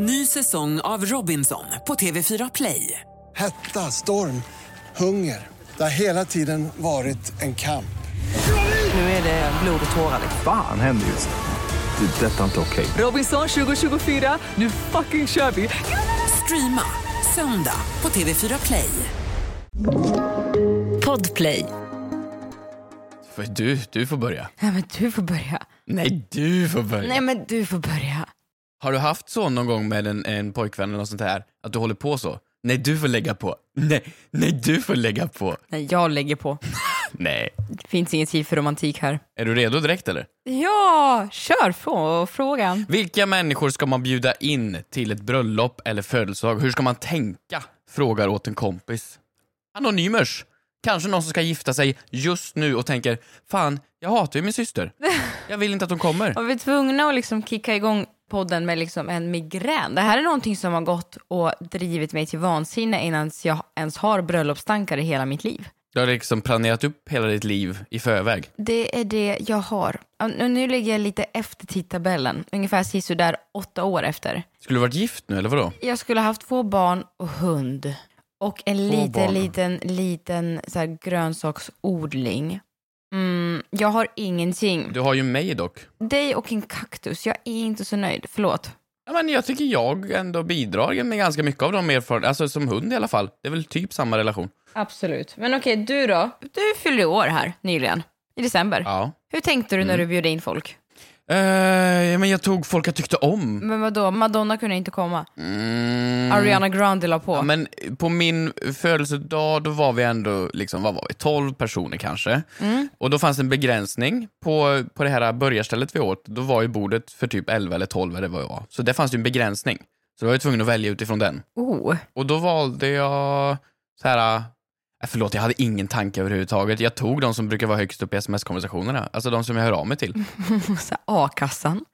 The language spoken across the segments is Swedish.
Ny säsong av Robinson på TV4 Play. Hetta, storm, hunger. Det har hela tiden varit en kamp. Nu är det blod och tårar. Fan händer just nu. Det. är Detta är inte okej. Robinson 2024, nu fucking kör vi! Streama söndag på TV4 Play. Podplay. Du, du får börja. Nej men du får börja. Nej, du får börja. Nej men du får börja. Har du haft så någon gång med en, en pojkvän eller något sånt här, att du håller på så? Nej, du får lägga på. Nej, nej, du får lägga på. Nej jag lägger på. Nej. Det finns ingen tid för romantik här. Är du redo direkt eller? Ja, kör på frågan. Vilka människor ska man bjuda in till ett bröllop eller födelsedag? Hur ska man tänka? Frågar åt en kompis. Anonymers. Kanske någon som ska gifta sig just nu och tänker, fan, jag hatar ju min syster. Jag vill inte att hon kommer. Och vi tvungna att liksom kicka igång podden med liksom en migrän. Det här är någonting som har gått och drivit mig till vansinne innan jag ens har bröllopstankar i hela mitt liv. Du har liksom planerat upp hela ditt liv i förväg. Det är det jag har. Och Nu ligger jag lite efter tidtabellen, ungefär där åtta år efter. Skulle du varit gift nu eller vadå? Jag skulle ha haft två barn och hund. Och en Två liten, barn. liten, liten så här, grönsaksodling. Mm, jag har ingenting. Du har ju mig dock. Dig och en kaktus. Jag är inte så nöjd. Förlåt. Ja, men jag tycker jag ändå bidrar med ganska mycket av de erfarenheterna, alltså som hund i alla fall. Det är väl typ samma relation. Absolut. Men okej, du då? Du fyllde år här nyligen. I december. Ja. Mm. Hur tänkte du när du bjöd in folk? Eh, men jag tog folk jag tyckte om. Men vadå, Madonna kunde inte komma. Mm. Ariana Grande la på. Ja, men på min födelsedag, då var vi ändå, liksom, vad var vi, 12 personer kanske. Mm. Och då fanns det en begränsning på, på det här börjarstället vi åt. Då var ju bordet för typ 11 eller 12 eller vad det var. Så det fanns ju en begränsning. Så då var jag tvungen att välja utifrån den. Oh. Och då valde jag så här. Äh, Förlåt, jag hade ingen tanke överhuvudtaget. Jag tog de som brukar vara högst upp i sms-konversationerna. Alltså de som jag hör av mig till. A-kassan.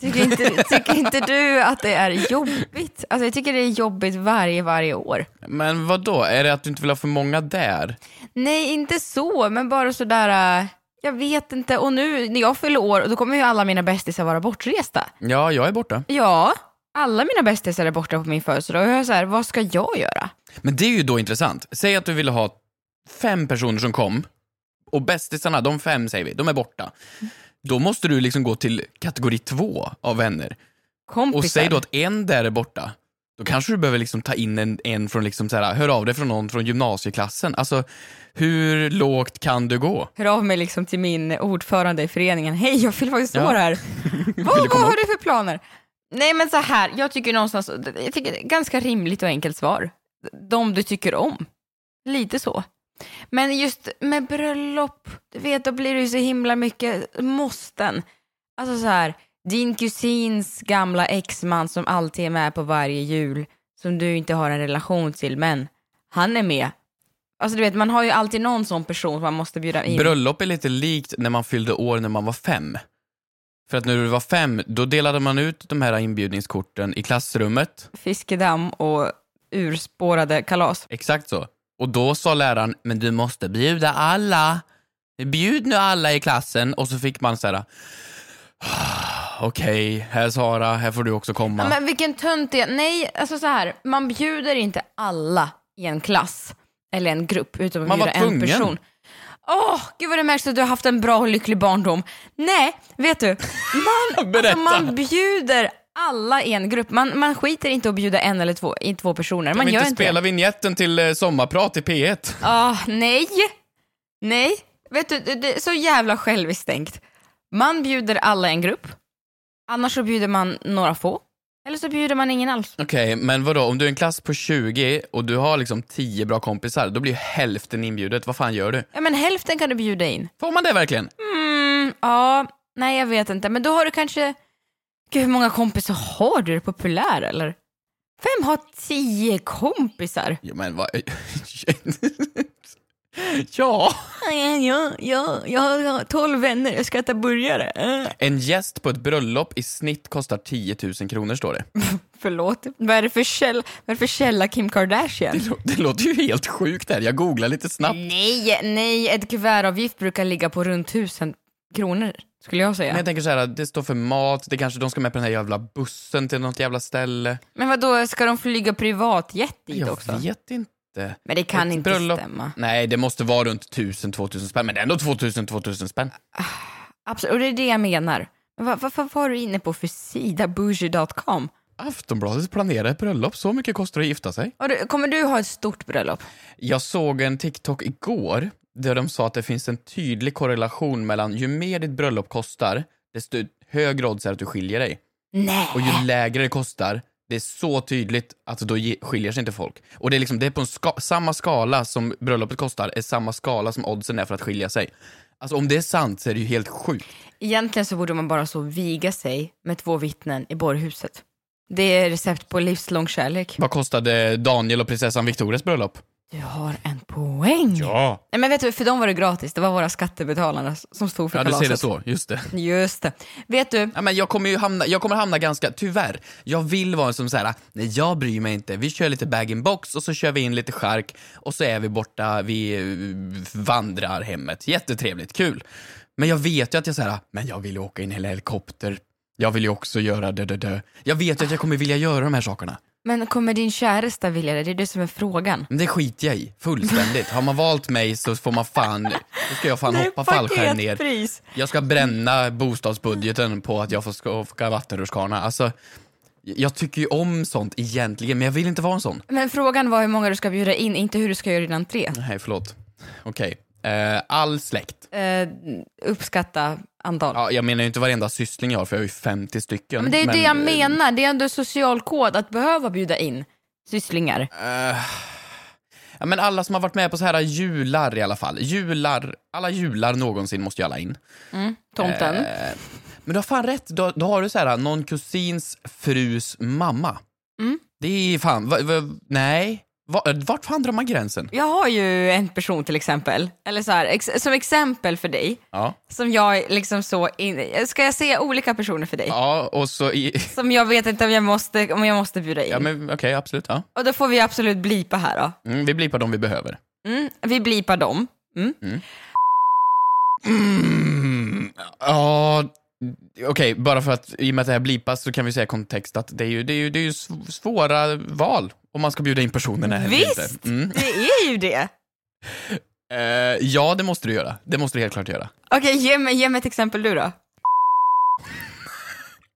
Tycker inte, tycker inte du att det är jobbigt? Alltså jag tycker det är jobbigt varje, varje år. Men vad då? Är det att du inte vill ha för många där? Nej, inte så, men bara sådär, äh, jag vet inte. Och nu när jag fyller år, då kommer ju alla mina bästisar vara bortresta. Ja, jag är borta. Ja, alla mina bästisar är borta på min födelsedag och jag är så här, vad ska jag göra? Men det är ju då intressant. Säg att du ville ha fem personer som kom och bästisarna, de fem säger vi, de är borta. Då måste du liksom gå till kategori två av vänner. Kompisar. Och säg då att en där är borta. Då kanske du behöver liksom ta in en, en från, liksom så här, hör av dig från någon från gymnasieklassen. Alltså, hur lågt kan du gå? Hör av mig liksom till min ordförande i föreningen. Hej, jag fyller faktiskt Ja. år här. Vill vad vad har du för planer? Nej men så här, jag tycker någonstans, jag tycker ganska rimligt och enkelt svar. De du tycker om. Lite så. Men just med bröllop, du vet, då blir det ju så himla mycket måsten. Alltså så här, din kusins gamla exman som alltid är med på varje jul, som du inte har en relation till, men han är med. Alltså du vet, man har ju alltid någon sån person som man måste bjuda in. Bröllop är lite likt när man fyllde år när man var fem. För att när du var fem, då delade man ut de här inbjudningskorten i klassrummet. fiskedamm och urspårade kalas. Exakt så. Och då sa läraren, men du måste bjuda alla. Bjud nu alla i klassen. Och så fick man så här. "Ah, Okej, här Sara, här får du också komma. Ja, men vilken tönt det är. Nej, alltså så här, man bjuder inte alla i en klass eller en grupp utan att Man var bjuda en person. Åh, gud vad det märks att du har haft en bra och lycklig barndom. Nej, vet du, man, alltså, man bjuder alla i en grupp. Man, man skiter inte att bjuda en eller två, i två personer. Man gör inte spela det. vignetten till eh, Sommarprat i P1? Ah, nej, nej. Vet du, det, är så jävla själviskt tänkt. Man bjuder alla i en grupp. Annars så bjuder man några få. Eller så bjuder man ingen alls. Okej, men vadå, om du är en klass på 20 och du har liksom 10 bra kompisar, då blir ju hälften inbjudet. Vad fan gör du? Ja, men hälften kan du bjuda in. Får man det verkligen? Mm, ja, nej jag vet inte. Men då har du kanske... Gud, hur många kompisar har du? Är du populär eller? Vem har tio kompisar? Ja, men vad... ja. Ja, ja, jag har tolv vänner, jag ska äta burgare. Äh. En gäst på ett bröllop i snitt kostar 10 000 kronor, står det. Förlåt, vad är det för källa, vad är det för källa Kim Kardashian? Det lå- Det låter ju helt sjukt här. Jag googlar lite snabbt. Nej, nej, ett kuvertavgift brukar ligga på runt tusen kronor. Skulle jag säga. Men jag tänker så här, det står för mat, det kanske de ska med på den här jävla bussen till något jävla ställe. Men vad då ska de flyga privatjet dit Jag också? vet inte. Men det kan Ett inte bröllop- stämma. Nej, det måste vara runt 1000-2000 spänn, men det är ändå 2000-2000 spänn. Absolut, och det är det jag menar. Men vad, vad var du inne på för sida? Bougie.com? Aftonbladet planerar ett bröllop, så mycket kostar det att gifta sig. Du, kommer du ha ett stort bröllop? Jag såg en TikTok igår där de sa att det finns en tydlig korrelation mellan ju mer ditt bröllop kostar, desto högre odds är det att du skiljer dig. Nej. Och ju lägre det kostar, det är så tydligt att då skiljer sig inte folk. Och det är liksom, det är på en ska- samma skala som bröllopet kostar, är samma skala som oddsen är för att skilja sig. Alltså om det är sant så är det ju helt sjukt. Egentligen så borde man bara så viga sig med två vittnen i borghuset. Det är recept på livslång kärlek. Vad kostade Daniel och prinsessan Victorias bröllop? Du har en poäng. Ja! Nej men vet du, för dem var det gratis. Det var våra skattebetalare som stod för Ja, du kalaset. ser det så, just det. Just det. Vet du, Ja, men jag kommer ju hamna, jag kommer hamna ganska, tyvärr, jag vill vara som säger nej jag bryr mig inte, vi kör lite bag-in-box och så kör vi in lite chark och så är vi borta, vi eh, vandrar hemmet. Jättetrevligt, kul. Men jag vet ju att jag säger, men jag vill ju åka in i en helikopter, jag vill ju också göra det, det, det. Jag vet ju att jag kommer vilja göra de här sakerna. Men kommer din käresta vilja det? Det är det som är frågan. Men det skiter jag i, fullständigt. Har man valt mig så får man fan, då ska jag fan hoppa fallskärm ner. paketpris. Jag ska bränna bostadsbudgeten på att jag får åka vattenrutschkana. Alltså, jag tycker ju om sånt egentligen, men jag vill inte vara en sån. Men frågan var hur många du ska bjuda in, inte hur du ska göra din entré. Nej, förlåt. Okej. Eh, all släkt. Eh, uppskatta antal. Ja, jag menar ju inte varenda syssling jag har, för jag har ju 50 stycken. Men det är det jag menar, det är ändå social kod att behöva bjuda in sysslingar. eh, ja, men alla som har varit med på så här jular i alla fall. Jular, alla jular någonsin måste ju alla in. Tomten. Eh, men du har fan rätt, då, då har du så här någon kusins frus mamma. Mm. Det är fan, va, va, nej. Va, vart fan drar man gränsen? Jag har ju en person till exempel, eller så här, ex som exempel för dig, Ja. som jag liksom så, in, ska jag säga olika personer för dig? Ja, och så i... Som jag vet inte om jag måste, om jag måste bjuda in. Ja, men okej, absolut. Ja. Och då får vi absolut blipa här då. Mm, vi blir på dem vi behöver. Mm, vi blipar dem. Mm. Mm, ja, okej, bara för att i och med att det här blipas så kan vi säga kontext att det är ju, det är ju, det är ju sv- svåra val om man ska bjuda in personerna eller Visst, inte. Mm. det är ju det. Eh, ja, det måste du göra. Det måste du helt klart göra. Okej, ge, mig, ge mig ett exempel du då.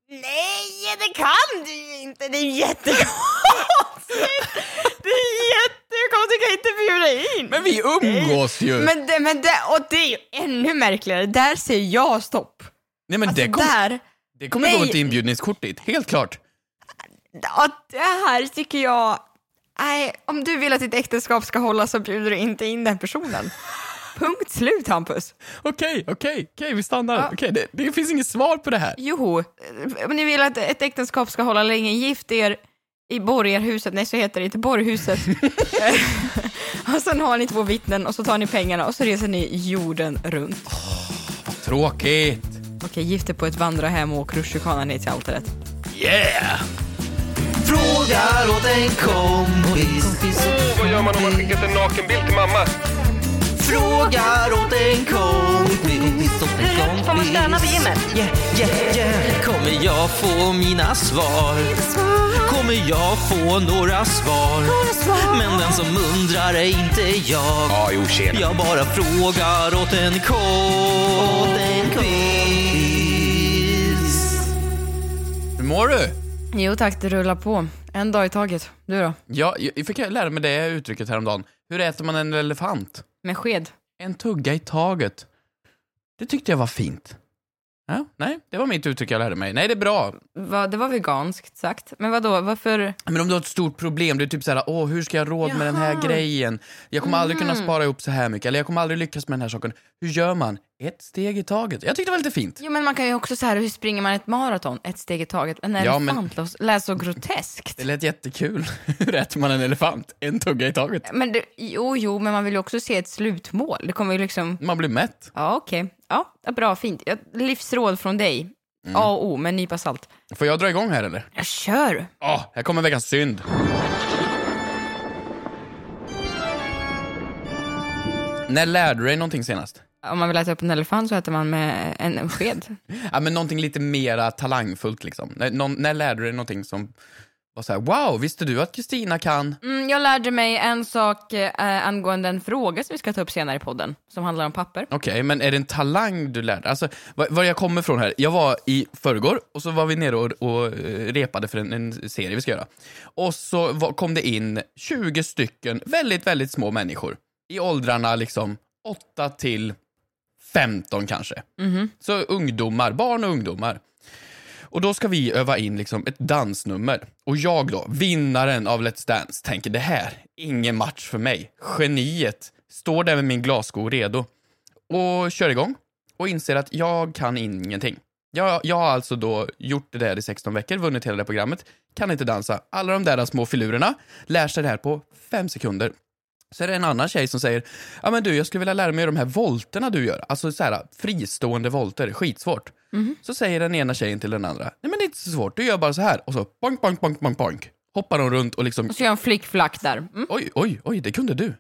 Nej, det kan du ju inte. Det är jättekonstigt. Det är jättekonstigt. Jag kan inte bjuda in. Men vi umgås ju! Men det, men det, och det är ju ännu märkligare. Där säger jag stopp. Nej men Alltså det, kom, där, det kommer nej. gå ett inbjudningskort dit, helt klart. ja, det här tycker jag... Nej, om du vill att ditt äktenskap ska hålla så bjuder du inte in den personen. Punkt slut Hampus. Okej, okej, okej, vi stannar. Ja. Okej, det, det finns inget svar på det här. Jo, om ni vill att ett äktenskap ska hålla länge, gift er i borgarhuset, nej så heter det inte, borghuset. och sen har ni två vittnen och så tar ni pengarna och så reser ni jorden runt. Tråkigt. Okej, gift er på ett vandrarhem och åk rutschkana ner till altaret. Yeah! Frågar åt en kompis. Vad gör man om man skickat en nakenbild till mamma? Frågar åt en kompis. Hur högt får man stöna på gymmet? Yeah, yeah, yeah. Kommer jag få mina svar? Kommer jag få några svar? Men den som undrar är inte jag. Ja, jo, tjena. Jag bara frågar åt en kompis. Mår du? Jo tack, det rullar på. En dag i taget. Du då? Ja, jag fick lära mig det uttrycket häromdagen. Hur äter man en elefant? Med sked? En tugga i taget. Det tyckte jag var fint. Ja, nej, det var mitt uttryck jag lärde mig. Nej, det är bra. Va, det var veganskt sagt. Men vad då? varför? Men om du har ett stort problem, du är typ såhär, åh, hur ska jag råd med den här Jaha. grejen? Jag kommer aldrig kunna spara ihop så här mycket, eller jag kommer aldrig lyckas med den här saken. Hur gör man? Ett steg i taget. Jag tyckte det var lite fint. Jo men man kan ju också så här, hur springer man ett maraton? Ett steg i taget. En Ja, men- elefant låt- lät så groteskt. Det lät jättekul. Hur äter man en elefant? En tugga i taget. Men det, jo, jo, men man vill ju också se ett slutmål. Det kommer ju liksom, Man blir mätt. ja okej. Ja, bra, fint. Ja, Livsråd från dig. Mm. A och O, med en nypa salt. Får jag dra igång här eller? Jag kör! Ja, här kommer veckans synd. När lärde du dig någonting senast? Om man vill äta upp en elefant så äter man med en, en sked. Ja, men någonting lite mera talangfullt liksom. När, någon, när lärde du dig någonting som var så här: wow, visste du att Kristina kan? Mm, jag lärde mig en sak eh, angående en fråga som vi ska ta upp senare i podden, som handlar om papper. Okej, men är det en talang du lärde Alltså, var, var jag kommer från här, jag var i förrgår och så var vi nere och, och eh, repade för en, en serie vi ska göra. Och så var, kom det in 20 stycken väldigt, väldigt små människor. I åldrarna liksom 8 till 15 kanske. Så ungdomar, barn och ungdomar. Och då ska vi öva in liksom ett dansnummer. Och jag då, vinnaren av Let's Dance, tänker det här, ingen match för mig. Geniet, står där med min glassko redo. Och kör igång. Och inser att jag kan ingenting. Jag, jag har alltså då gjort det där i 16 veckor, vunnit hela det programmet, kan inte dansa. Alla de där små filurerna lär sig det här på fem sekunder. Så är det en annan tjej som säger, ja men du jag skulle vilja lära mig de här volterna du gör, alltså så här fristående volter, skitsvårt. Så säger den ena tjejen till den andra, nej men det är inte så svårt, du gör bara så här och så bonk, bonk, bonk, bonk, bonk. Hoppar de runt och liksom, Och så gör jag en flickflack där. Mm. oj, oj, oj, det kunde du.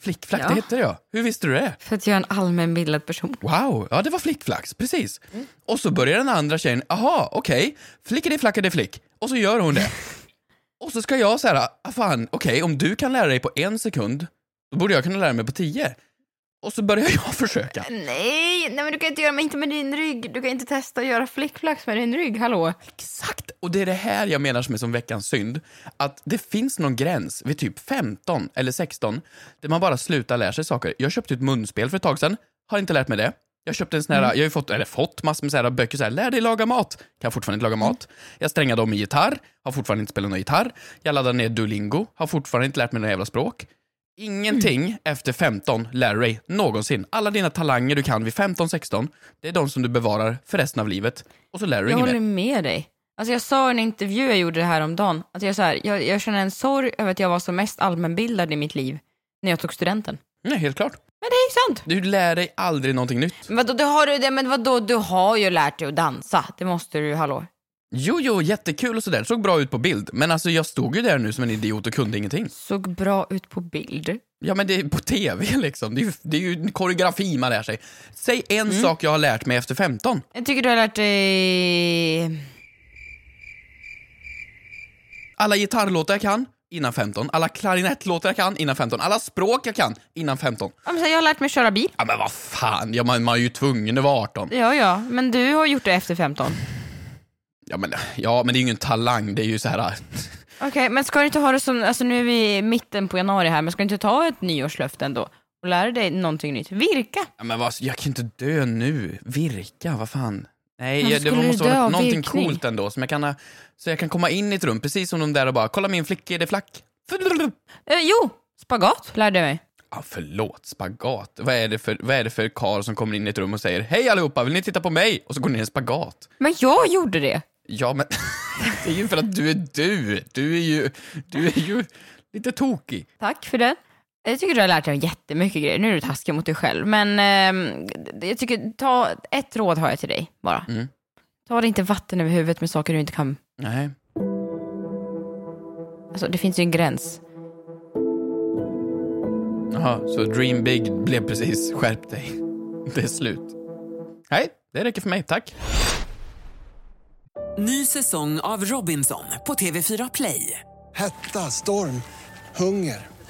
Flickflack, Ja. det hette det ja. Hur visste du det? För att jag är en allmänbildad person. Wow, ja det var flickflax, precis. Och så börjar den andra tjejen, aha, okej, flickade flackade flick. Och så gör hon det. och så ska jag säga, ah, fan, okej, om du kan lära dig på en sekund, då borde jag kunna lära mig på tio. Och så börjar jag försöka. Nej, nej men du kan inte göra men inte med din rygg. Du kan inte testa att göra flickflacks med din rygg, hallå? Exakt! Och det är det här jag menar som är som veckans synd. Att det finns någon gräns vid typ 15 eller 16 där man bara slutar lära sig saker. Jag köpte ett munspel för ett tag sedan, har inte lärt mig det. Jag köpte en sån här, jag har ju fått, eller fått massor med så här böcker så här, lär dig laga mat. Kan fortfarande inte laga mat. Jag strängade om i gitarr, har fortfarande inte spelat någon gitarr. Jag laddade ner Duolingo, har fortfarande inte lärt mig några jävla språk. Ingenting efter 15 lär dig någonsin. Alla dina talanger du kan vid 15-16, det är de som du bevarar för resten av livet. Och så lär du dig Jag inget håller mer. med dig. Alltså jag sa i en intervju jag gjorde det här om dagen att jag, så här, jag, jag känner en sorg över att jag var som mest allmänbildad i mitt liv när jag tog studenten. Nej, helt klart. Men det är ju sant. Du lär dig aldrig någonting nytt. Men vadå, du har du det, men vadå, du har ju lärt dig att dansa. Det måste du, hallå. Jo, jo, jättekul och sådär. Såg bra ut på bild. Men alltså jag stod ju där nu som en idiot och kunde ingenting. Såg bra ut på bild. Ja, men det är på TV liksom. Det är ju, det är ju en koreografi man lär sig. Säg en sak jag har lärt mig efter 15. Jag tycker du har lärt dig... Alla gitarrlåtar jag kan, innan 15. Alla klarinettlåtar jag kan, innan 15. Alla språk jag kan, innan 15. Ja, men så här, Jag har lärt mig köra bil. Ja, men vad fan, ja, man, man är ju tvungen att vara 18. Ja, ja, men du har gjort det efter 15. Ja men, ja, men det är ju ingen talang, det är ju så här... Okej, men ska du inte ha det som, alltså nu är vi i mitten på januari här, men ska du inte ta ett nyårslöfte ändå? Och lära dig någonting nytt? Virka! Ja, men vad, jag kan inte dö nu. Virka, vad fan. Nej, jag, det måste vara av någonting virkning? coolt ändå, som jag kan, så jag kan komma in i ett rum, precis som de där och bara, kolla min flicka, är det flack? Eh, jo, spagat lärde jag mig. Ja, förlåt, spagat. Vad är det för, vad är det för karl som kommer in i ett rum och säger, hej allihopa, vill ni titta på mig? Och så går ni in i en spagat. Men jag gjorde det. Ja, men det är ju för att du är du. Du är ju, du är ju lite tokig. Tack för det. Jag tycker du har lärt dig jättemycket grejer. Nu är du taskig mot dig själv. Men ehm, jag tycker, ta ett råd har jag till dig bara. Mm. Ta dig inte vatten över huvudet med saker du inte kan... Nej. Alltså det finns ju en gräns. Jaha, så dream big blev precis, skärp dig. Det är slut. Nej, det räcker för mig, tack. Ny säsong av Robinson på TV4 Play. Hetta, storm, hunger.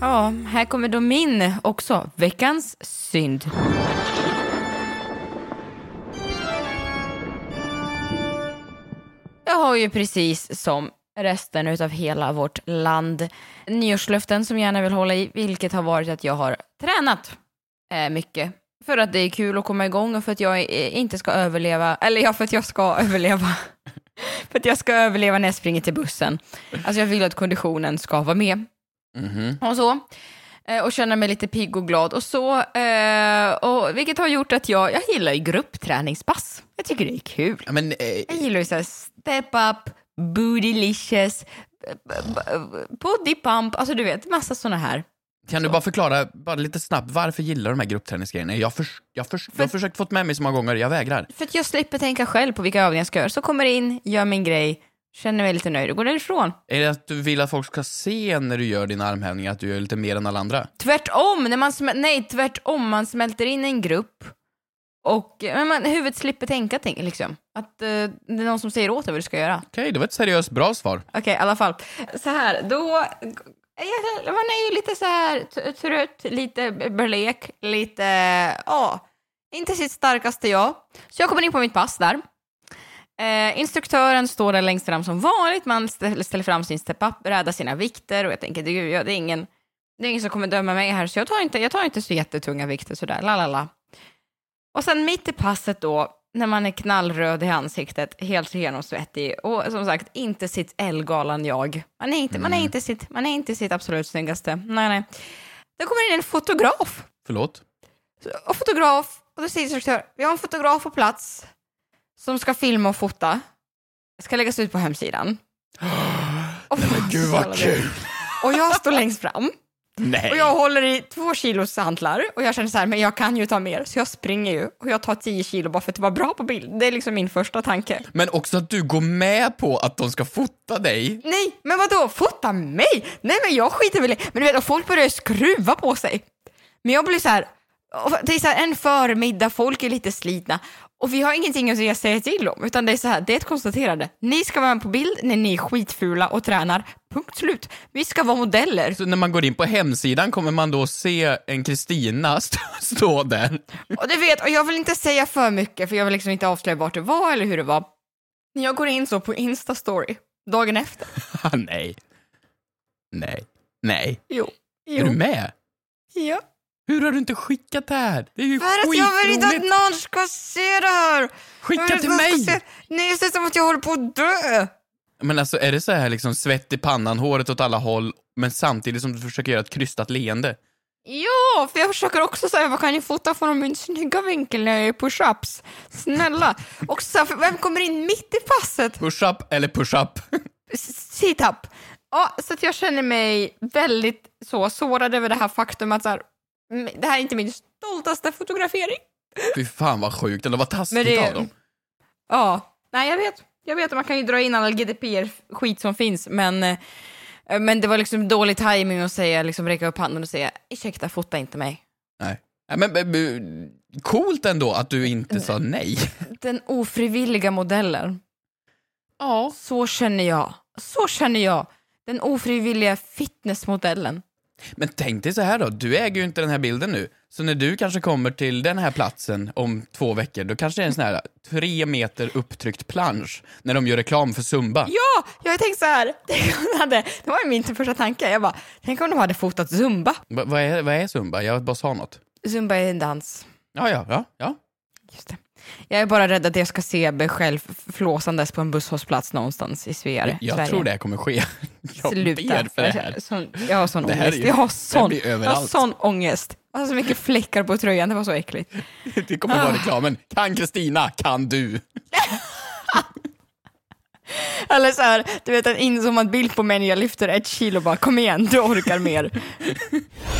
Ja, här kommer då min också. Veckans synd. Jag har ju precis som resten av hela vårt land nyårslöften som jag gärna vill hålla i, vilket har varit att jag har tränat eh, mycket. För att det är kul att komma igång och för att jag eh, inte ska överleva, eller ja, för att jag ska överleva. för att jag ska överleva när jag springer till bussen. Alltså jag vill att konditionen ska vara med. Mhm. Och så. Eh, och känna mig lite pigg och glad och så. Eh, och, vilket har gjort att jag, jag gillar ju gruppträningspass. Jag tycker det är kul. Men, eh, Jag gillar ju såhär step up, bootylicious, body pump, alltså du vet massa sådana här. kan du bara förklara, bara lite snabbt, varför gillar du de här gruppträningsgrejerna? Jag, förs- jag, förs- jag har försökt fått med mig så många gånger, jag vägrar. För att jag slipper tänka själv på vilka övningar jag ska göra. Så kommer in, gör min grej, känner mig lite nöjd och går därifrån. Är det att du vill att folk ska se när du gör dina armhävningar att du gör lite mer än alla andra? Tvärtom, när man smäl- nej tvärtom, man smälter in i en grupp och men man, huvudet slipper tänka ting, liksom. Att eh, det är någon som säger åt dig vad du ska göra. Okej, det var ett seriöst bra svar. Okej, i alla fall. Så här, då... Man är ju lite så här t- trött, lite blek, lite... Ja, inte sitt starkaste jag. Så jag kommer in på mitt pass där. Eh, instruktören står där längst fram som vanligt. Man ställer, fram sin step-up-bräda, sina vikter och jag tänker, det, ja, det, är ingen, det är ingen som kommer döma mig här så jag tar inte, jag tar inte så jättetunga vikter sådär, la la la. Och sen mitt i passet då, när man är knallröd i ansiktet, helt genomsvettig och som sagt inte sitt eldgalan jag. Man är inte, man är inte, sitt, man är inte sitt absolut snyggaste. Nej, nej. Då kommer in en fotograf. Förlåt? Och fotograf, och då säger instruktör, vi har en fotograf på plats som ska filma och fota. Ska läggas ut på hemsidan. Och, Gud vad kul! och jag står längst fram. Nej! Och jag håller i två kilos hantlar och jag känner så här, men jag kan ju ta mer, så jag springer ju och jag tar 10 kilo bara för att det var bra på bild. Det är liksom min första tanke. Men också att du går med på att de ska fota dig. Nej, men vad då? Fota mig? Nej, men jag skiter väl i... Men du vet, och folk börjar skruva på sig. Men jag blir så här, det är så här en förmiddag, folk är lite slitna och vi har ingenting att säga till om, utan det är så här, det är ett konstaterande. Ni ska vara med på bild när ni är skitfula och tränar, punkt slut. Vi ska vara modeller. Så när man går in på hemsidan kommer man då se en Kristina st- stå där. Och du vet, och jag vill inte säga för mycket för jag vill liksom inte avslöja vart det var eller hur det var. Jag går in så på Insta-story, dagen efter. Nej. Nej. Nej. Jo. Är du med? Ja. Hur har du inte skickat det här? Det är ju För att jag vill inte att någon ska se det här! Skicka Jag till mig! Se... Nej, det ser som att jag håller på att dö! Men alltså är det så här liksom svett i pannan, håret åt alla håll, men samtidigt som du försöker göra ett krystat leende? Ja, för jag försöker också säga vad kan jag fota från min snygga vinkel när jag är push-ups? Snälla. Och så, för vem kommer in mitt i passet? Push-up eller push-up? Sit-up. Ja, så att jag känner mig väldigt så sårad över det här faktum att så här, det här är inte min stoltaste fotografering. Fy fan vad sjukt, eller vad taskigt det- av dem. Ja, nej jag vet. Jag vet att man kan ju dra in all GDPR-skit som finns, men, eh, men det var liksom dålig timing att säga, liksom räcka upp handen och säga ursäkta, fota inte mig. Nej. Ja, Men, men, men coolt ändå att du inte sa nej. Den ofrivilliga modellen. Ja. Så känner jag. Så känner jag. Den ofrivilliga fitnessmodellen. Men tänk dig så här då, du äger ju inte den här bilden nu. Så när du kanske kommer till den här platsen om två veckor, då kanske det är en sån här tre meter upptryckt plansch när de gör reklam för Zumba. Ja, jag har tänkt så här. Det var min första tanke. Jag bara, tänk om de hade fotat zumba. Va, vad, är, vad är Zumba? Jag bara sa något. Zumba är en dans. Ja, ja, ja. ja. Just det. Jag är bara rädd att jag ska se mig själv flåsandes på en busshållplats någonstans i Sverige. Jag Sverige. tror det kommer ske. Jag Sluta. ber för det här. Jag har sån här ångest. ju- Jag har sån, jag har sån ångest. Jag har så mycket fläckar på tröjan, det var så äckligt. Det kommer vara reklamen. Kan Kristina, kan du. Eller så här, du vet en inzoomad bild på mig när jag lyfter ett kilo bara kom igen, du orkar mer.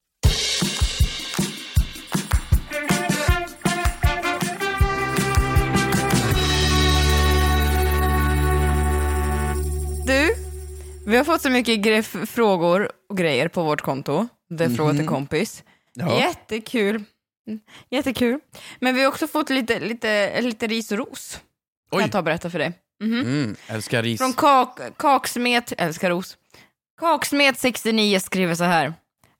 vi har fått så mycket frågor och grejer på vårt konto. Det är fråga till kompis. Ja. Jättekul. Mm, Jättekul. Men vi har också fått lite, lite, lite ris och ros. Kan Oj. jag ta och berätta för dig. Mhm. Mm, älskar ris. Från kak, Kaksmet, älskar ros. Kaksmet69 skriver så här.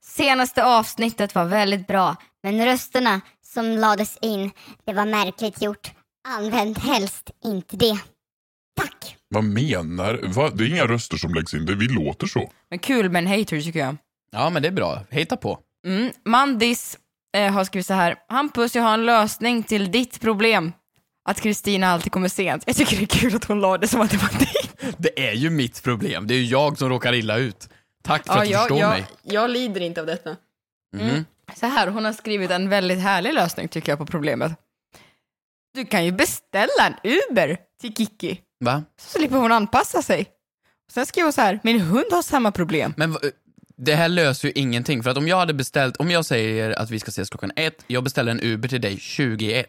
Senaste avsnittet var väldigt bra, men rösterna som lades in, det var märkligt gjort. Använd helst inte det. Vad menar Va? Det är inga röster som läggs in, det vi låter så. Men kul med en hater tycker jag. Ja, men det är bra. Hejta på. Mm. Mandis eh, har skrivit så här. Hampus, jag har en lösning till ditt problem. Att Kristina alltid kommer sent. Jag tycker det är kul att hon la det som att det var ditt. Det är ju mitt problem. Det är ju jag som råkar illa ut. Tack för att du jag, förstår jag, mig. jag lider inte av detta. Mhm. Så här, hon har skrivit en väldigt härlig lösning tycker jag på problemet. Du kan ju beställa en Uber till Kiki, Va? så slipper hon anpassa sig. Sen skriver hon så här, min hund har samma problem. Men det här löser ju ingenting, för att om jag hade beställt, om jag säger att vi ska ses klockan ett, jag beställer en Uber till dig 21,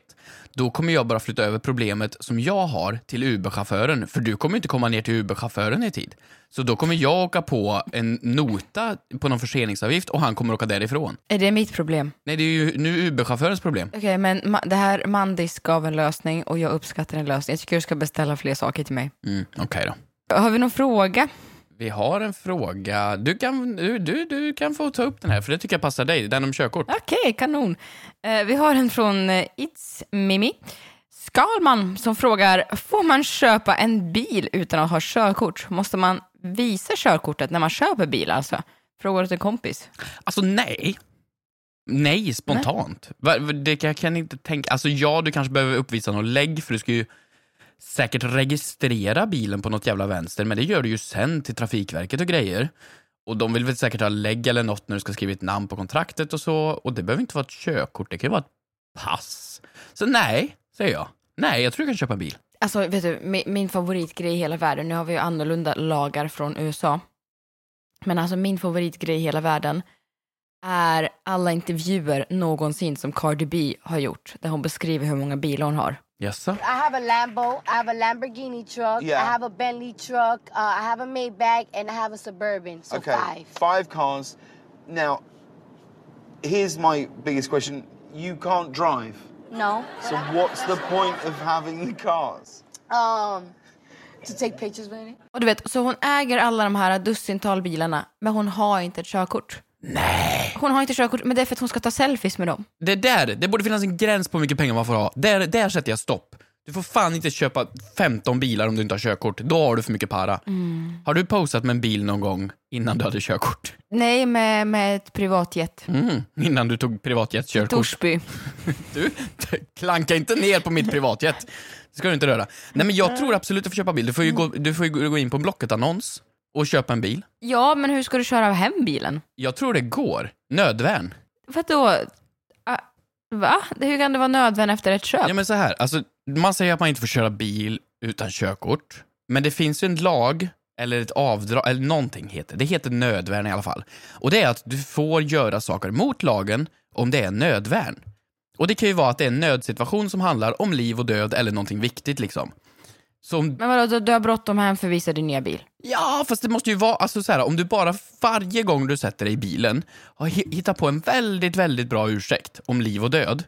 då kommer jag bara flytta över problemet som jag har till Uber-chauffören, för du kommer inte komma ner till Uber-chauffören i tid. Så då kommer jag åka på en nota på någon förseningsavgift och han kommer åka därifrån. Är det mitt problem? Nej, det är ju nu Uber-chaufförens problem. Okej, men ma- det här Mandis gav en lösning och jag uppskattar en lösning. Jag tycker du ska beställa fler saker till mig. Mm, Okej då. Har vi någon fråga? Vi har en fråga. Du kan, du, du, du kan få ta upp den här, för det tycker jag passar dig. Den om körkort. Okej, kanon. Eh, vi har en från eh, It's Mimi. Skalman som frågar, får man köpa en bil utan att ha körkort? Måste man visa körkortet när man köper bil alltså? Frågar åt en kompis. Alltså nej. Nej, spontant. Va- va- Det kan, jag kan inte tänka... Alltså ja, du kanske behöver uppvisa något lägg, för du ska ju säkert registrera bilen på något jävla vänster, men det gör du ju sen till Trafikverket och grejer. Och de vill väl säkert ha lägg eller något när du ska skriva ett namn på kontraktet och så. Och det behöver inte vara ett körkort, det kan ju vara ett pass. Så nej, säger jag. Nej, jag tror jag kan köpa en bil. Alltså, vet du, min, min favoritgrej i hela världen, nu har vi ju annorlunda lagar från USA, men alltså min favoritgrej i hela världen är alla intervjuer någonsin som Cardi B har gjort, där hon beskriver hur många bilar hon har. Jaså? I have a Lambo, I have a Lamborghini truck, Yeah. I have a Bentley truck, uh, I have a Maybach, and I have a Suburban. So okay, five. five cars. Now, here's my biggest question: You can't drive, No. so what's the point of having the cars? Um, to take pictures with it. Och du vet, så hon äger alla de här dussintal bilarna, men hon har inte ett körkort. Nej. Hon har inte körkort, men det är för att hon ska ta selfies med dem. Det där, det borde finnas en gräns på hur mycket pengar man får ha. Där, där sätter jag stopp. Du får fan inte köpa 15 bilar om du inte har körkort. Då har du för mycket para. Mm. Har du posat med en bil någon gång innan du hade körkort? Nej, med, med ett privatjet. Mm, innan du tog privatjetskörkort. Torsby. Du, klanka inte ner på mitt privatjet. Det ska du inte röra. Nej men jag tror absolut att du får köpa bil. Du får ju gå, du får ju gå in på en Blocket-annons och köpa en bil. Ja, men hur ska du köra hem bilen? Jag tror det går. Nödvärn. Vadå? Ah, Va? Hur kan det vara nödvändigt efter ett köp? Ja men så här, alltså, man säger att man inte får köra bil utan körkort. Men det finns ju en lag, eller ett avdrag, eller någonting heter det. heter nödvärn i alla fall. Och det är att du får göra saker mot lagen om det är nödvärn. Och det kan ju vara att det är en nödsituation som handlar om liv och död eller någonting viktigt liksom. Så om, Men vadå, du, har bråttom hem för att visa din nya bil? Ja, fast det måste ju vara, alltså så här, om du bara varje gång du sätter dig i bilen har hi- hittat på en väldigt, väldigt bra ursäkt om liv och död,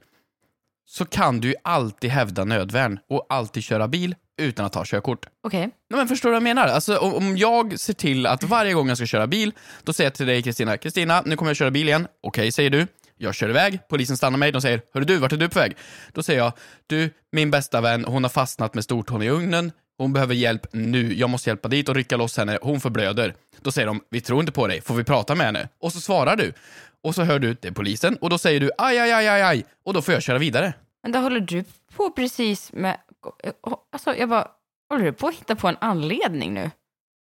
så kan du ju alltid hävda nödvärn och alltid köra bil utan att ha körkort. Okej. Nej, men förstår du vad jag menar? Alltså, om, om jag ser till att varje gång jag ska köra bil, då säger jag till dig Kristina, Kristina, nu kommer jag köra bil igen. Okej, säger du. Jag kör iväg, polisen stannar mig, de säger Hörru du, vart är du på väg? Då säger jag, du, min bästa vän, hon har fastnat med stortån i ugnen, hon behöver hjälp nu, jag måste hjälpa dit och rycka loss henne, hon förblöder. Då säger de, vi tror inte på dig, får vi prata med henne? Och så svarar du. Och så hör du, det är polisen, och då säger du aj, aj, aj, aj, aj, och då får jag köra vidare. Men då håller du på precis med... Alltså, jag bara... Håller du på att hitta på en anledning nu?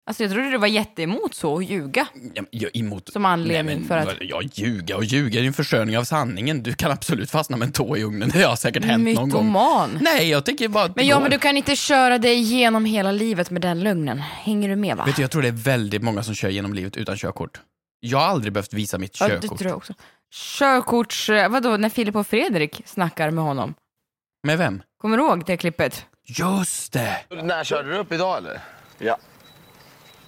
Alltså jag trodde du var jätteemot så, att ljuga. Ja, jag emot... Som anledning Nej, men, för att- Ja, ljuga och ljuga är ju en försköning av sanningen. Du kan absolut fastna med en tå i ugnen. Det har säkert hänt någon gång. Mytoman. Nej, jag tänker bara att Men ja, går. men du kan inte köra dig igenom hela livet med den lögnen. Hänger du med va? Vet du, jag tror det är väldigt många som kör genom livet utan körkort. Jag har aldrig behövt visa mitt Ja, det körkort. tror jag också. Körkorts... eh, Vadå, när Filip och Fredrik snackar med honom? Med vem? Kommer du ihåg det klippet? Just det! När körde du upp idag eller? Ja.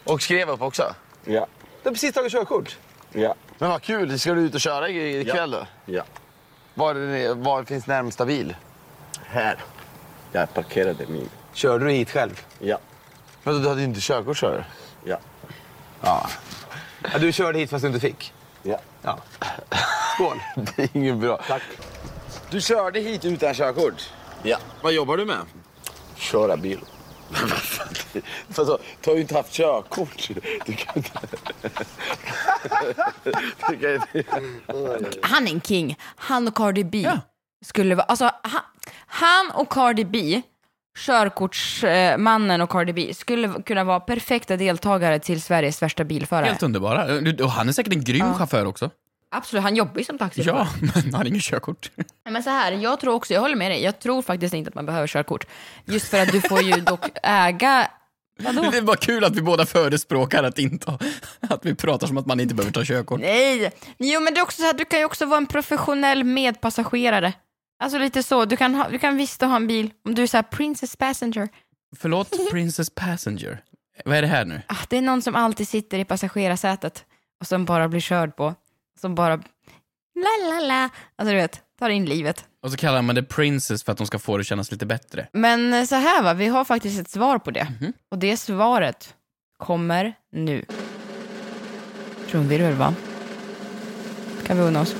Och skrev upp också? Ja. Du har precis tagit körkort? Ja. Men vad kul, ska du ut och köra i- ikväll då? Ja. Var, är- var finns närmsta bil? Här. Jag parkerade min. Körde du hit själv? Ja. Men du hade ju inte körkort kör du? Ja. Ja. ja. Du körde hit fast du inte fick? Ja. ja. Skål. Det är inget bra. Tack. Du körde hit utan körkort? Ja. Vad jobbar du med? Köra bil. Det- Vadå? Du har ju inte haft körkort. Du kan inte... Du kan inte... Han är en king. Han och Cardi B skulle vara... Alltså, han, han och Cardi B, körkortsmannen och Cardi B, skulle kunna vara perfekta deltagare till Sveriges värsta bilförare. Helt underbara. Och han är säkert en grym Ja. chaufför också. Absolut, han jobbar ju som taxichaufför. Ja, men han har ingen körkort. Men så här, jag tror också, jag håller med dig, jag tror faktiskt inte att man behöver körkort. Just för att du får ju dock äga... Vadå? Det är bara kul att vi båda förespråkar att, inte, att vi pratar som att man inte behöver ta körkort. Nej! Jo men det är också så här, du kan ju också vara en professionell medpassagerare. Alltså lite så, du kan, ha, du kan visst ha en bil om du är så här princess passenger. Förlåt, Princess Passenger. Vad är det här nu? Ah, det är någon som alltid sitter i passagerarsätet och som bara blir körd på. Som bara... La la la. Alltså du vet, tar in livet. Och så kallar man det Princess för att de ska få det att kännas lite bättre. Men eh, så här va, vi har faktiskt ett svar på det. Och det svaret kommer nu. Trumvirvel va? Kan vi unna oss.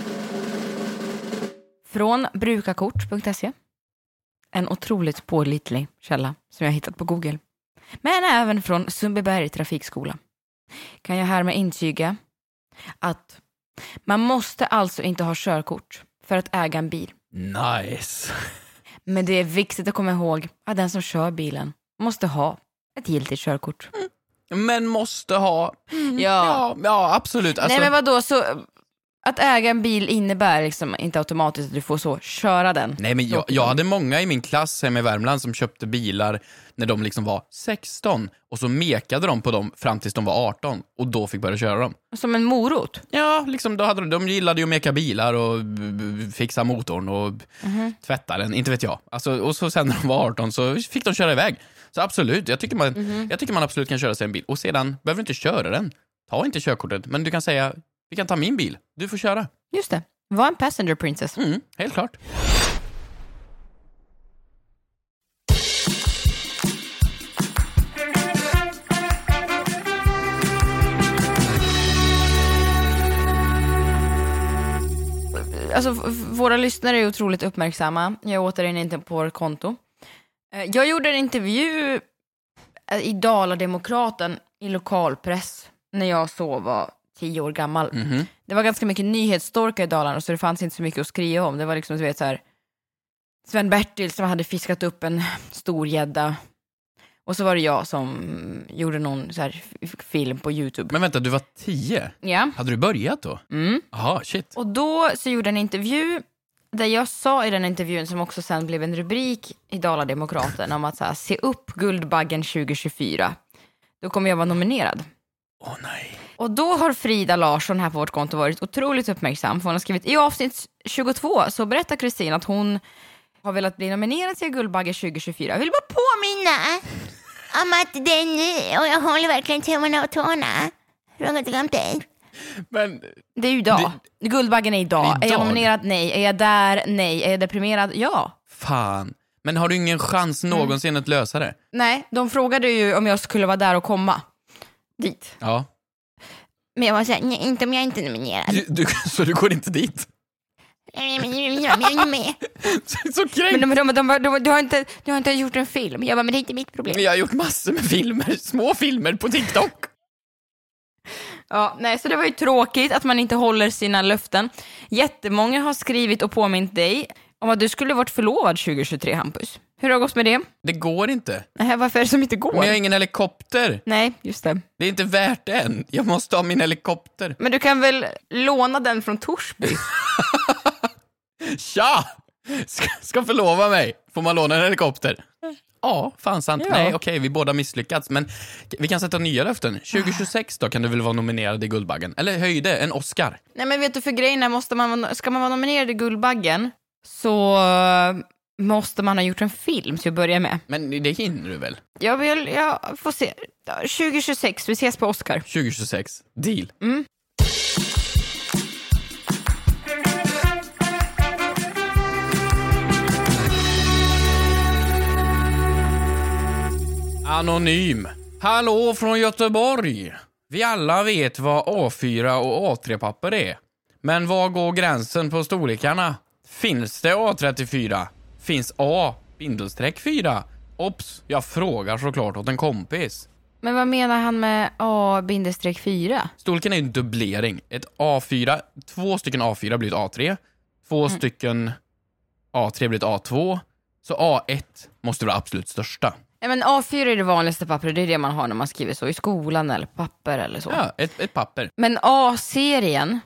Från brukarkort.se. En otroligt pålitlig källa som jag hittat på Google. Men även från Sundbyberg trafikskola. Kan jag härmed intyga att man måste alltså inte ha körkort för att äga en bil. Nice. Men det är viktigt att komma ihåg att den som kör bilen måste ha ett giltigt körkort. Men måste ha... Ja. Ja, ja absolut. Alltså, Nej men vadå, så att äga en bil innebär liksom inte automatiskt att du får så köra den. Nej men jag, jag hade många i min klass hemma i Värmland som köpte bilar när de liksom var 16 och så mekade de på dem fram tills de var 18 och då fick börja köra dem. Som en morot? Ja, liksom då hade de, de gillade ju att meka bilar och fixa motorn och Mhm. tvätta den, inte vet jag. Alltså, och så sen när de var 18 så fick de köra iväg. Så absolut, jag tycker, man, Mhm. jag tycker man absolut kan köra sig en bil. Och sedan behöver du inte köra den. Ta inte körkortet, men du kan säga vi kan ta min bil, du får köra. Just det, var en passenger princess. Mm, helt klart. Alltså våra lyssnare är otroligt uppmärksamma. Jag är återigen inte på vårt konto. Eh, Jag gjorde en intervju eh, i Dala-Demokraten i lokalpress när jag så var tio år gammal. Mhm. Det var ganska mycket nyhetsstorkar i Dalarna så det fanns inte så mycket att skriva om. Det var liksom, du vet så här, Sven-Bertil som hade fiskat upp en stor gädda. Och så var det jag som gjorde någon så här film på YouTube. Men vänta, du var 10? Ja. Hade du börjat då? Mm. Jaha, shit. Och då så gjorde jag en intervju där jag sa i den intervjun, som också sen blev en rubrik i Dala-Demokraten, om att så här, se upp Guldbaggen 2024. Då kommer jag vara nominerad. Åh nej. Och då har Frida Larsson här på vårt konto varit otroligt uppmärksam, för hon har skrivit i avsnitt 22 så berättar Kristin att hon har velat bli nominerad till Guldbaggen 2024. Jag vill bara påminna om att den, och jag håller verkligen tummarna och tårna. Har inte glömt dig. Men Det är ju idag. Guldbaggen är idag. Är jag Idag? nominerad? Nej. Är jag där? Nej. Är jag deprimerad? Ja. Fan. Men har du ingen chans Mm. någonsin att lösa det? Nej, de frågade ju om jag skulle vara där och komma dit. Ja. Men jag var såhär, nej inte om jag inte är nominerad. Du, så du går inte dit? Så kränkt. Men de, de, de, de, du, har inte, du har inte gjort en film. Jag bara, men det är inte mitt problem. Men jag har gjort massor med filmer, små filmer på TikTok. Ja, nej, så det var ju tråkigt att man inte håller sina löften. Jättemånga har skrivit och påmint dig om att du skulle varit förlovad 2023, Hampus. Hur har det gått med det? Det går inte. Nej, varför är det som inte går? Men jag har ingen helikopter. Nej, just det. Det är inte värt det än. Jag måste ha min helikopter. Men du kan väl låna den från Torsby? Tja! Ska, ska förlova mig. Får man låna en helikopter? Ja, fan sant. Ja. Nej, okej, vi båda misslyckats. Men vi kan sätta nya löften. 2026 då kan du väl vara nominerad i Guldbaggen? Eller höjde, en Oscar. Nej, men vet du, för grejen är, måste man, ska man vara nominerad i Guldbaggen så måste man ha gjort en film till att börja med. Men det hinner du väl? Jag vill, jag får se. 2026, vi ses på Oscar. 2026. Deal. Mm. Anonym. Hallå från Göteborg. Vi alla vet vad A4 och A3-papper är. Men var går gränsen på storlekarna? Finns det A34? Finns A bindestreck 4? Ops, jag frågar såklart åt en kompis. Men vad menar han med A-4? Storleken är ju en dubblering. Ett A4, två stycken A4 blir ett A3. Två Mm. stycken A3 blir ett A2. Så A1 måste vara absolut största. Nej, men A4 är det vanligaste pappret, det är det man har när man skriver så i skolan eller papper eller så. Ja, ett, ett papper. Men A-serien,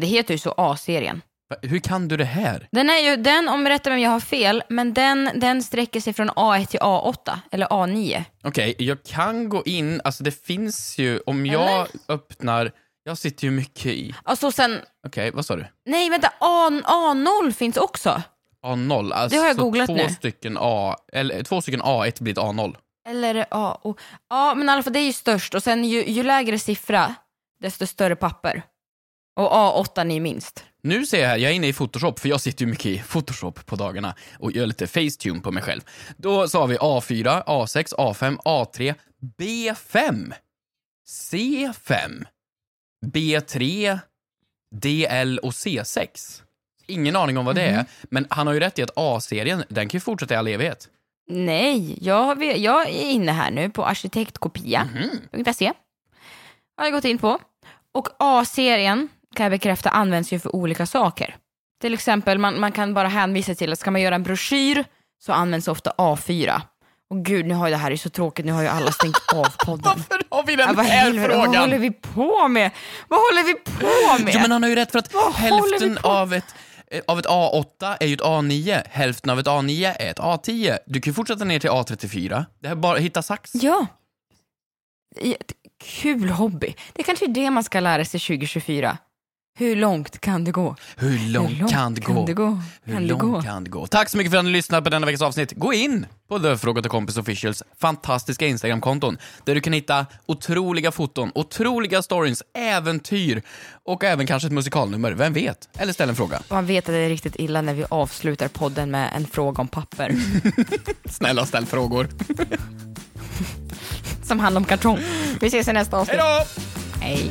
det heter ju så A-serien. Hur kan du det här? Den är ju, den, om rätta mig om jag har fel, men den, den sträcker sig från A1 till A8, eller A9. Okej, jag kan gå in, alltså det finns ju, om jag Eller? öppnar, jag sitter ju mycket i, Alltså sen, okej vad sa du? nej vänta, A, A0 finns också. A0, alltså Det har jag googlat två nu. stycken A, eller två stycken A1 blir ett A0. Eller A, O. Ja, men i alla fall det är ju störst och sen ju, ju lägre siffra, desto större papper. Och A8 är ju minst. Nu ser jag här, jag är inne i Photoshop, för jag sitter ju mycket i Photoshop på dagarna och gör lite facetune på mig själv. Då sa vi A4, A6, A5, A3, B5, C5, B3, DL och C6. Ingen aning om vad det är, men han har ju rätt i att A-serien, den kan ju fortsätta i all evighet. Nej, jag, jag är inne här nu på arkitektkopia.se. Har jag gått in på. Och A-serien kan jag bekräfta används ju för olika saker. Till exempel, man, man kan bara hänvisa till att ska man göra en broschyr så används ofta A4. Och gud, nu har ju det här är så tråkigt, nu har ju alla stängt av podden. Varför har vi den vad här helvete, Vad frågan? håller vi på med? Vad håller vi på med? Jo, men han har ju rätt för att Vad vi hälften av ett, eh, av ett A8 är ju ett A9, hälften av ett A9 är ett A10. Du kan ju fortsätta ner till A34. Det är bara att hitta sax. Ja. Kul hobby. Det kanske är det man ska lära sig 2024. Hur långt kan det gå? Hur långt, kan det gå? Kan det gå? Hur Kan det långt gå? kan det gå? Tack så mycket för att ni lyssnade på denna veckas avsnitt. Gå in på The Fråga till Kompis Officials fantastiska Instagramkonton där du kan hitta otroliga foton, otroliga stories, äventyr och även kanske ett musikalnummer. Vem vet? Eller ställ en fråga. Man vet att det är riktigt illa när vi avslutar podden med en fråga om papper Snälla ställ frågor. som handlar om kartong. Vi ses i nästa avsnitt. Hejdå! Hej.